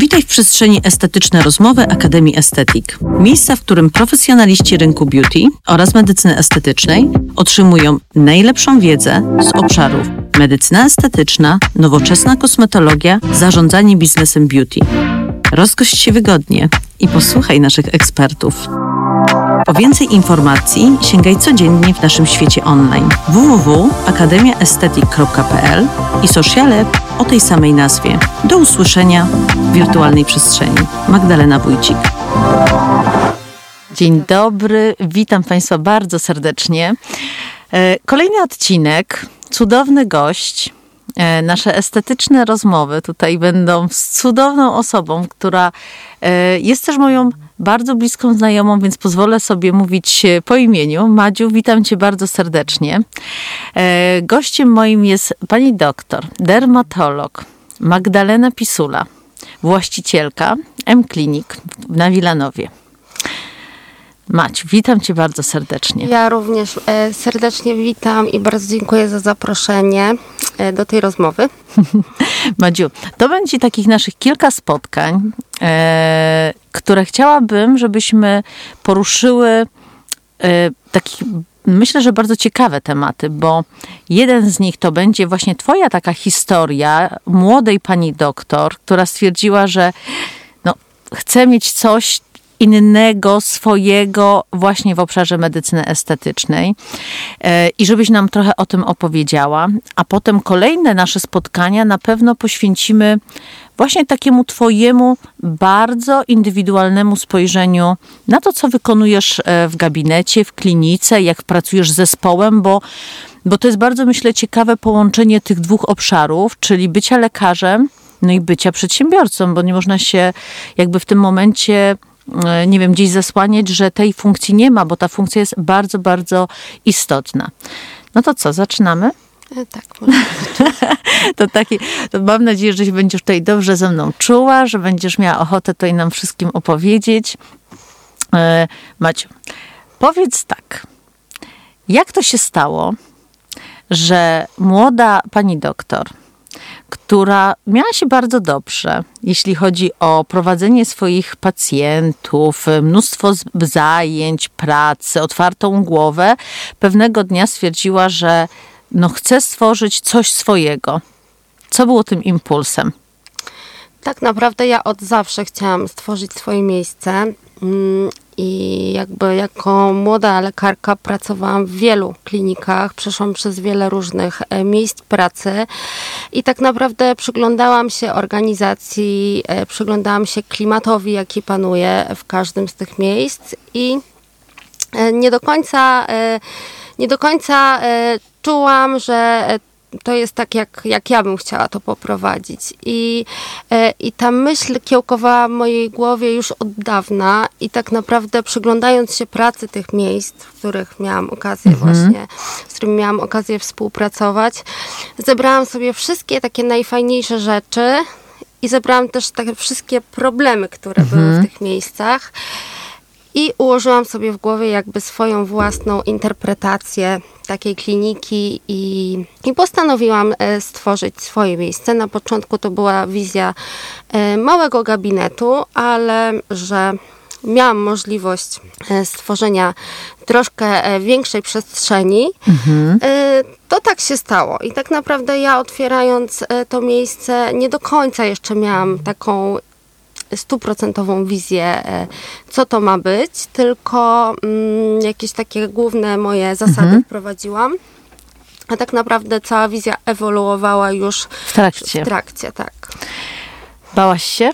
Witaj w przestrzeni estetyczne rozmowy Akademii Estetik. Miejsca, w którym profesjonaliści rynku beauty oraz medycyny estetycznej otrzymują najlepszą wiedzę z obszarów medycyna estetyczna, nowoczesna kosmetologia, zarządzanie biznesem beauty. Rozgość się wygodnie i posłuchaj naszych ekspertów. Po więcej informacji sięgaj codziennie w naszym świecie online www.akademiaestetyk.pl i sociale o tej samej nazwie. Do usłyszenia wirtualnej przestrzeni. Magdalena Wójcik. Dzień dobry, witam Państwa bardzo serdecznie. E, kolejny odcinek, cudowny gość. E, nasze estetyczne rozmowy tutaj będą z cudowną osobą, która e, jest też moją bardzo bliską znajomą, więc pozwolę sobie mówić po imieniu. Madziu, witam cię bardzo serdecznie. Gościem moim jest pani doktor, dermatolog Magdalena Pisula, właścicielka M-Klinik na Wilanowie. Maciu, witam Cię bardzo serdecznie. Ja również e, serdecznie witam i bardzo dziękuję za zaproszenie e, do tej rozmowy. Madziu, to będzie takich naszych kilka spotkań, e, które chciałabym, żebyśmy poruszyły takich myślę, że bardzo ciekawe tematy, bo jeden z nich to będzie właśnie Twoja taka historia młodej pani doktor, która stwierdziła, że no, chce mieć coś innego, swojego właśnie w obszarze medycyny estetycznej e, i żebyś nam trochę o tym opowiedziała. A potem kolejne nasze spotkania na pewno poświęcimy właśnie takiemu Twojemu bardzo indywidualnemu spojrzeniu na to, co wykonujesz e, w gabinecie, w klinice, jak pracujesz z zespołem, bo, bo to jest bardzo, myślę, ciekawe połączenie tych dwóch obszarów, czyli bycia lekarzem, no i bycia przedsiębiorcą, bo nie można się jakby w tym momencie nie wiem, gdzieś zasłaniać, że tej funkcji nie ma, bo ta funkcja jest bardzo, bardzo istotna. No to co, zaczynamy? E, tak, to taki, to mam nadzieję, że się będziesz tutaj dobrze ze mną czuła, że będziesz miała ochotę tutaj nam wszystkim opowiedzieć. E, Maciu, powiedz tak, jak to się stało, że młoda pani doktor która miała się bardzo dobrze, jeśli chodzi o prowadzenie swoich pacjentów, mnóstwo zajęć, pracy, otwartą głowę. Pewnego dnia stwierdziła, że no chce stworzyć coś swojego. Co było tym impulsem? Tak naprawdę ja od zawsze chciałam stworzyć swoje miejsce. Mm, i jakby jako młoda lekarka pracowałam w wielu klinikach, przeszłam przez wiele różnych e, miejsc pracy i tak naprawdę przyglądałam się organizacji, e, przyglądałam się klimatowi, jaki panuje w każdym z tych miejsc i e, nie do końca nie do końca czułam, że to jest tak, jak, jak ja bym chciała to poprowadzić. I, e, I ta myśl kiełkowała w mojej głowie już od dawna i tak naprawdę przyglądając się pracy tych miejsc, w których miałam okazję mhm. właśnie, z którymi miałam okazję współpracować, zebrałam sobie wszystkie takie najfajniejsze rzeczy i zebrałam też takie wszystkie problemy, które mhm. były w tych miejscach i ułożyłam sobie w głowie jakby swoją własną interpretację takiej kliniki i, i postanowiłam e, stworzyć swoje miejsce. Na początku to była wizja e, małego gabinetu, ale że miałam możliwość e, stworzenia troszkę większej przestrzeni, mhm. to tak się stało. I tak naprawdę ja otwierając to miejsce, nie do końca jeszcze miałam taką stuprocentową wizję, e, co to ma być, tylko mm, jakieś takie główne moje zasady mhm. wprowadziłam. A tak naprawdę cała wizja ewoluowała już w trakcie. W trakcie, tak. Bałaś się?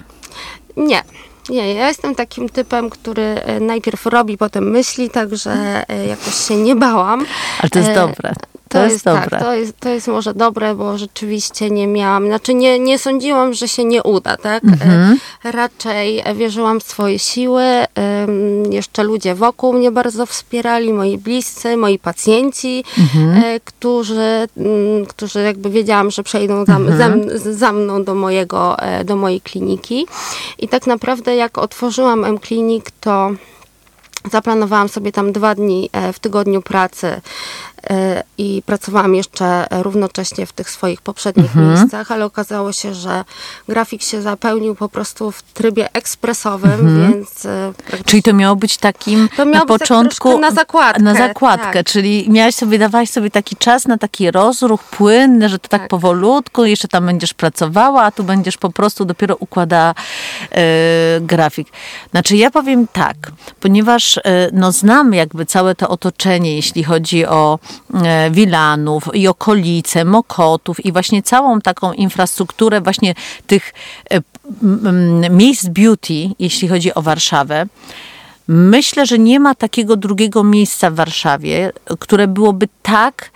Nie. Nie, ja jestem takim typem, który e, najpierw robi, potem myśli, także e, jakoś się nie bałam. Ale to jest dobre. To, to jest, jest dobre. Tak, to jest, to jest może dobre, bo rzeczywiście nie miałam, znaczy nie, nie sądziłam, że się nie uda, tak? Mhm. E, raczej wierzyłam w swoje siły. Jeszcze ludzie wokół mnie bardzo wspierali, moi bliscy, moi pacjenci, mhm. E, którzy, mm, którzy jakby wiedziałam, że przejdą za, mhm. za, za mną do mojego, e, do mojej kliniki. I tak naprawdę jak otworzyłam M-Klinik, to zaplanowałam sobie tam dwa dni w tygodniu pracy i pracowałam jeszcze równocześnie w tych swoich poprzednich mhm. miejscach, ale okazało się, że grafik się zapełnił po prostu w trybie ekspresowym, mhm. więc... Czyli to miało być takim to miało na być początku... Tak na zakładkę. Na zakładkę, tak. czyli miałaś sobie, dawałaś sobie taki czas na taki rozruch płynny, że to tak, tak powolutku, jeszcze tam będziesz pracowała, a tu będziesz po prostu dopiero układa yy, grafik. Znaczy ja powiem tak, ponieważ yy, no znam jakby całe to otoczenie, jeśli chodzi o Wilanów i okolice, Mokotów i właśnie całą taką infrastrukturę właśnie tych miejsc beauty, jeśli chodzi o Warszawę, Myślę, że nie ma takiego drugiego miejsca w Warszawie, które byłoby tak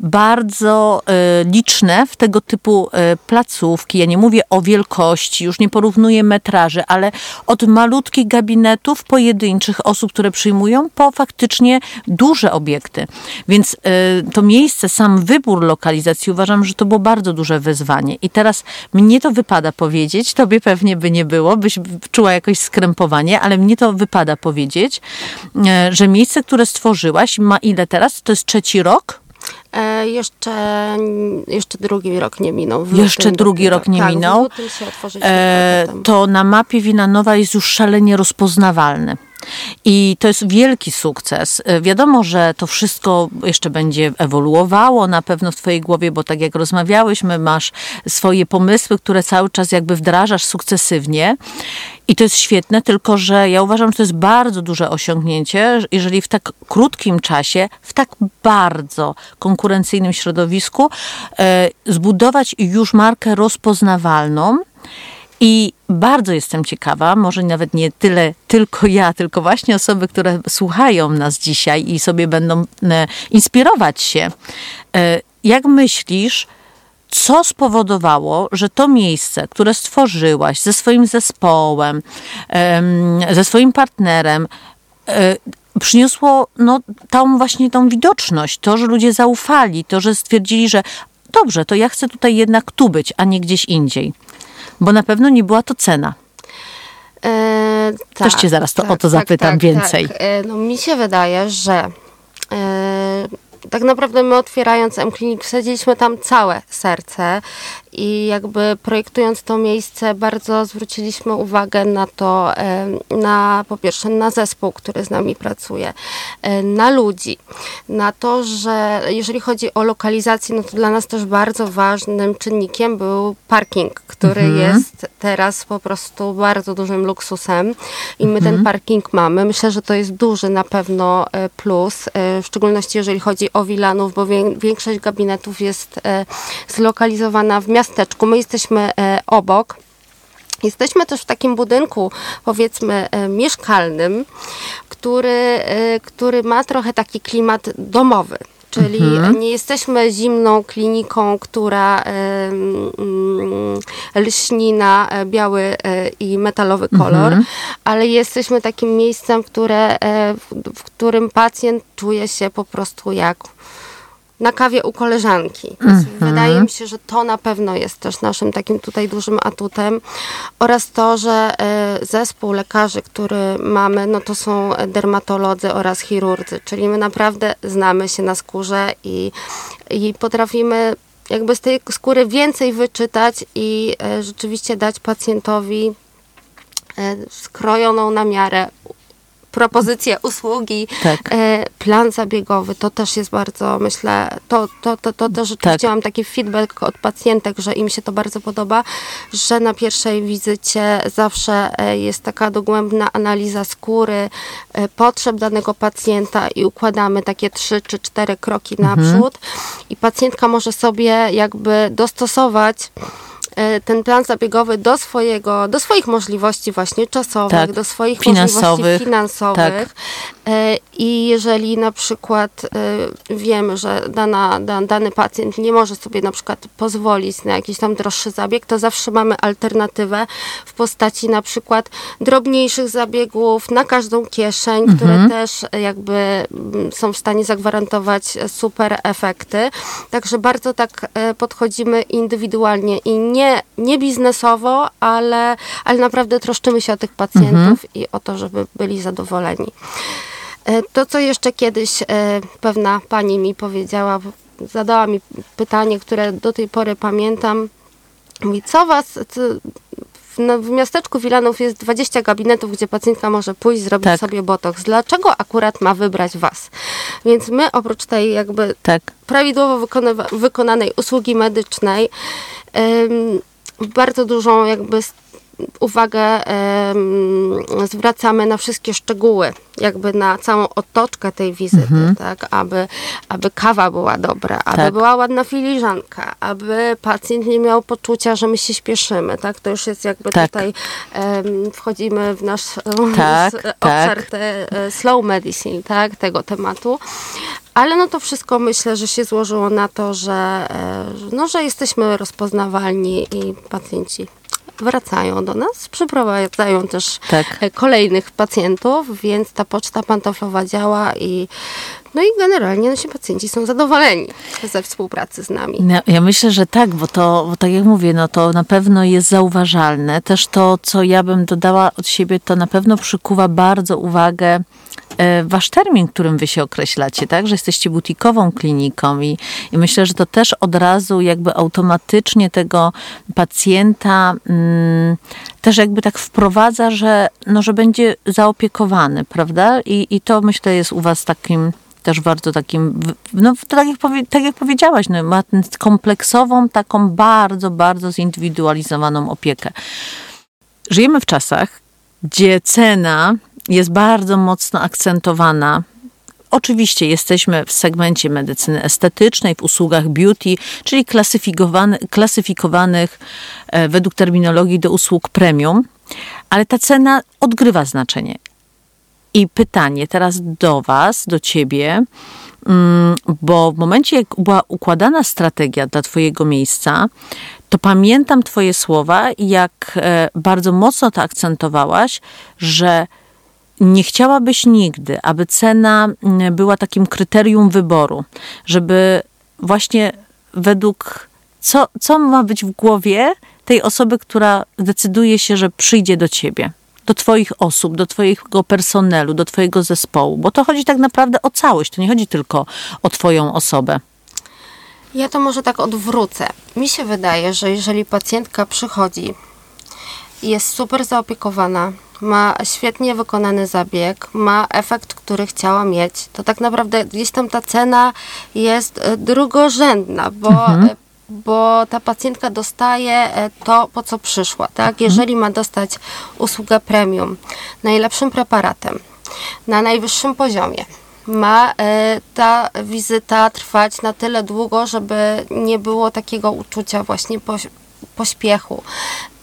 bardzo e, liczne w tego typu e, placówki. Ja nie mówię o wielkości, już nie porównuję metraży, ale od malutkich gabinetów pojedynczych osób, które przyjmują, po faktycznie duże obiekty. Więc e, to miejsce, sam wybór lokalizacji uważam, że to było bardzo duże wyzwanie. I teraz mnie to wypada powiedzieć, tobie pewnie by nie było, byś czuła jakoś skrępowanie, ale mnie to wypada powiedzieć, że miejsce, które stworzyłaś ma ile teraz? To jest trzeci rok? E, jeszcze, jeszcze drugi rok nie minął. Jeszcze drugi rok nie tak, minął. E, to na mapie Winanowa jest już szalenie rozpoznawalny. I to jest wielki sukces. E, wiadomo, że to wszystko jeszcze będzie ewoluowało na pewno w Twojej głowie, bo tak jak rozmawiałyśmy, masz swoje pomysły, które cały czas jakby wdrażasz sukcesywnie. I to jest świetne, tylko że ja uważam, że to jest bardzo duże osiągnięcie, jeżeli w tak krótkim czasie, w tak bardzo konkurencyjnym środowisku e, zbudować już markę rozpoznawalną i bardzo jestem ciekawa, może nawet nie tyle tylko ja, tylko właśnie osoby, które słuchają nas dzisiaj i sobie będą e, inspirować się. E, jak myślisz, co spowodowało, że to miejsce, które stworzyłaś ze swoim zespołem, ze swoim partnerem, e, przyniosło no, tą właśnie tą widoczność, to, że ludzie zaufali, to, że stwierdzili, że dobrze, to ja chcę tutaj jednak tu być, a nie gdzieś indziej bo na pewno nie była to cena. E, tak, Też cię zaraz to, tak, o to tak, zapytam tak, więcej. Tak. E, no, mi się wydaje, że e, tak naprawdę my otwierając M-Clinic wsadziliśmy tam całe serce i jakby projektując to miejsce bardzo zwróciliśmy uwagę na to, na po pierwsze na zespół, który z nami pracuje, na ludzi, na to, że jeżeli chodzi o lokalizację, no to dla nas też bardzo ważnym czynnikiem był parking, który mhm. jest teraz po prostu bardzo dużym luksusem i my mhm. ten parking mamy. Myślę, że to jest duży na pewno e, plus, e, w szczególności jeżeli chodzi o Wilanów, bo większość gabinetów jest e, zlokalizowana w miastach miasteczku, my jesteśmy e, obok. Jesteśmy też w takim budynku, powiedzmy, e, mieszkalnym, który, e, który ma trochę taki klimat domowy. Czyli mhm. nie jesteśmy zimną kliniką, która mm, lśni na biały i metalowy kolor, mhm. ale jesteśmy takim miejscem, które, w którym pacjent czuje się po prostu jak na kawie u koleżanki. Mm -hmm. Wydaje mi się, że to na pewno jest też naszym takim tutaj dużym atutem oraz to, że e, zespół lekarzy, który mamy, no to są dermatolodzy oraz chirurdzy, czyli my naprawdę znamy się na skórze i, i potrafimy jakby z tej skóry więcej wyczytać i e, rzeczywiście dać pacjentowi e, skrojoną na miarę propozycje usługi, tak. E, plan zabiegowy, to też jest bardzo, myślę, to, to, to, to też tak. mam taki feedback od pacjentek, że im się to bardzo podoba, że na pierwszej wizycie zawsze e, jest taka dogłębna analiza skóry, e, potrzeb danego pacjenta i układamy takie trzy czy cztery kroki mhm. naprzód i pacjentka może sobie jakby dostosować ten plan zabiegowy do swojego, do swoich możliwości właśnie czasowych, tak. do swoich finansowych. możliwości finansowych. Tak. E, I jeżeli na przykład e, wiemy, że dana, dany pacjent nie może sobie na przykład pozwolić na jakiś tam droższy zabieg, to zawsze mamy alternatywę w postaci na przykład drobniejszych zabiegów na każdą kieszeń, mhm. które też jakby mm, są w stanie zagwarantować super efekty. Także bardzo tak podchodzimy indywidualnie i nie, nie biznesowo, ale, ale naprawdę troszczymy się o tych pacjentów mhm. i o to, żeby byli zadowoleni. E, to, co jeszcze kiedyś e, pewna pani mi powiedziała, zadała mi pytanie, które do tej pory pamiętam. Mówi, co was, co, w, w miasteczku Wilanów jest 20 gabinetów, gdzie pacjentka może pójść, zrobić Tak. sobie botoks. Dlaczego akurat ma wybrać was? Więc my oprócz tej jakby Tak. prawidłowo wykonywa- wykonanej usługi medycznej bardzo dużą jakby uwagę zwracamy na wszystkie szczegóły, jakby na całą otoczkę tej wizyty, tak, aby, aby kawa była dobra, aby Tak. była ładna filiżanka, aby pacjent nie miał poczucia, że my się śpieszymy, tak, to już jest jakby Tak. tutaj em, wchodzimy w nasz Tak, tak. obszar te, e, slow medicine, tak, tego tematu. Ale no to wszystko myślę, że się złożyło na to, że, e, no, że jesteśmy rozpoznawalni i pacjenci wracają do nas, przyprowadzają też Tak. e, kolejnych pacjentów, więc ta poczta pantoflowa działa i no i generalnie nasi pacjenci są zadowoleni ze współpracy z nami. Ja, ja myślę, że tak, bo to, bo tak jak mówię, no to na pewno jest zauważalne. Też to, co ja bym dodała od siebie, to na pewno przykuwa bardzo uwagę wasz termin, którym wy się określacie, tak? Że jesteście butikową kliniką i, i myślę, że to też od razu jakby automatycznie tego pacjenta mm, też jakby tak wprowadza, że, no, że będzie zaopiekowany, prawda? I, I to myślę jest u was takim też bardzo takim, no tak jak, powie, tak jak powiedziałaś, no, ma kompleksową, taką bardzo, bardzo zindywidualizowaną opiekę. Żyjemy w czasach, gdzie cena jest bardzo mocno akcentowana. Oczywiście jesteśmy w segmencie medycyny estetycznej, w usługach beauty, czyli klasyfikowany, klasyfikowanych e, według terminologii do usług premium, ale ta cena odgrywa znaczenie. I pytanie teraz do Was, do Ciebie, mm, bo w momencie, jak była układana strategia dla Twojego miejsca, to pamiętam Twoje słowa, jak e, bardzo mocno to akcentowałaś, że nie chciałabyś nigdy, aby cena mm, była takim kryterium wyboru, żeby właśnie według co, co ma być w głowie tej osoby, która decyduje się, że przyjdzie do ciebie, do twoich osób, do twojego personelu, do twojego zespołu, bo to chodzi tak naprawdę o całość, to nie chodzi tylko o twoją osobę. Ja to może tak odwrócę. Mi się wydaje, że jeżeli pacjentka przychodzi jest super zaopiekowana, ma świetnie wykonany zabieg, ma efekt, który chciała mieć, to tak naprawdę gdzieś tam ta cena jest e, drugorzędna, bo, e, bo ta pacjentka dostaje e, to, po co przyszła. Tak? Jeżeli ma dostać usługę premium, najlepszym preparatem, na najwyższym poziomie, ma ta wizyta trwać na tyle długo, żeby nie było takiego uczucia właśnie pośpiechu.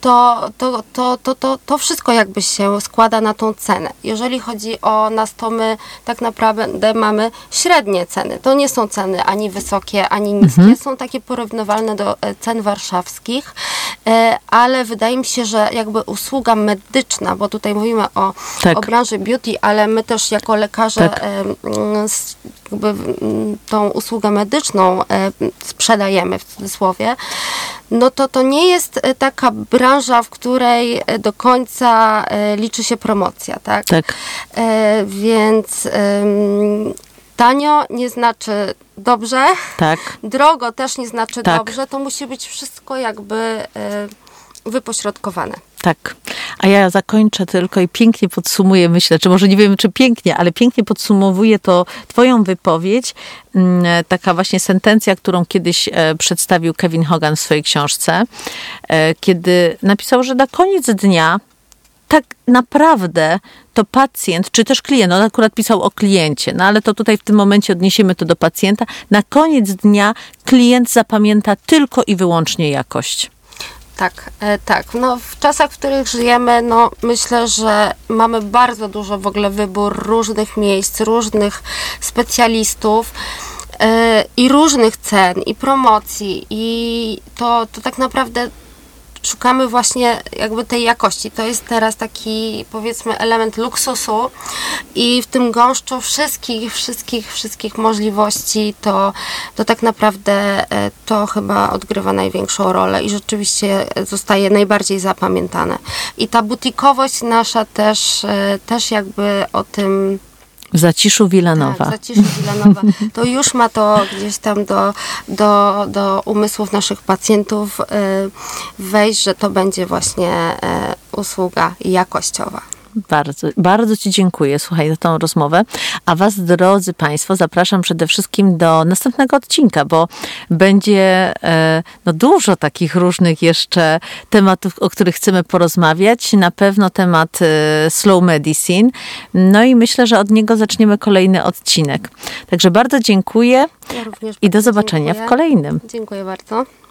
To, to, to, to, to, to wszystko jakby się składa na tą cenę. Jeżeli chodzi o nas, to my tak naprawdę mamy średnie ceny. To nie są ceny ani wysokie, ani niskie. Są takie porównywalne do e, cen warszawskich, ale wydaje mi się, że jakby usługa medyczna, bo tutaj mówimy o, Tak. o branży beauty, ale my też jako lekarze Tak. s- jakby tą usługę medyczną em, sprzedajemy w cudzysłowie, no to to nie jest e, taka branża, w której e, do końca e, liczy się promocja, tak? Tak. E, więc tanio nie znaczy dobrze, Tak. drogo też nie znaczy Tak. dobrze, to musi być wszystko jakby e, wypośrodkowane. Tak. A ja zakończę tylko i pięknie podsumuję, myślę, czy może nie wiem, czy pięknie, ale pięknie podsumowuje to Twoją wypowiedź. Mm, Taka właśnie sentencja, którą kiedyś e, przedstawił Kevin Hogan w swojej książce, e, kiedy napisał, że na koniec dnia tak naprawdę to pacjent, czy też klient, on akurat pisał o kliencie, no ale to tutaj w tym momencie odniesiemy to do pacjenta. Na koniec dnia klient zapamięta tylko i wyłącznie jakość. Tak, e, tak. No, w czasach, w których żyjemy, no, myślę, że mamy bardzo dużo w ogóle wybór różnych miejsc, różnych specjalistów e, i różnych cen, i promocji. I to, to tak naprawdę szukamy właśnie jakby tej jakości. To jest teraz taki powiedzmy element luksusu i w tym gąszczu wszystkich, wszystkich, wszystkich możliwości to, to tak naprawdę e, to chyba odgrywa największą rolę i rzeczywiście zostaje najbardziej zapamiętane. I ta butikowość nasza też, e, też jakby o tym W Zaciszu Wilanowa. Tak, w Zaciszu Wilanowa. To już ma to gdzieś tam do, do, do umysłów naszych pacjentów y, wejść, że to będzie właśnie y, usługa jakościowa. Bardzo, bardzo Ci dziękuję, słuchaj, za tą rozmowę. A Was, drodzy Państwo, zapraszam przede wszystkim do następnego odcinka, bo będzie e, no, dużo takich różnych jeszcze tematów, o których chcemy porozmawiać. Na pewno temat e, slow medicine. No i myślę, że od niego zaczniemy kolejny odcinek. Także bardzo dziękuję Ja i do zobaczenia dziękuję. w kolejnym. Dziękuję bardzo.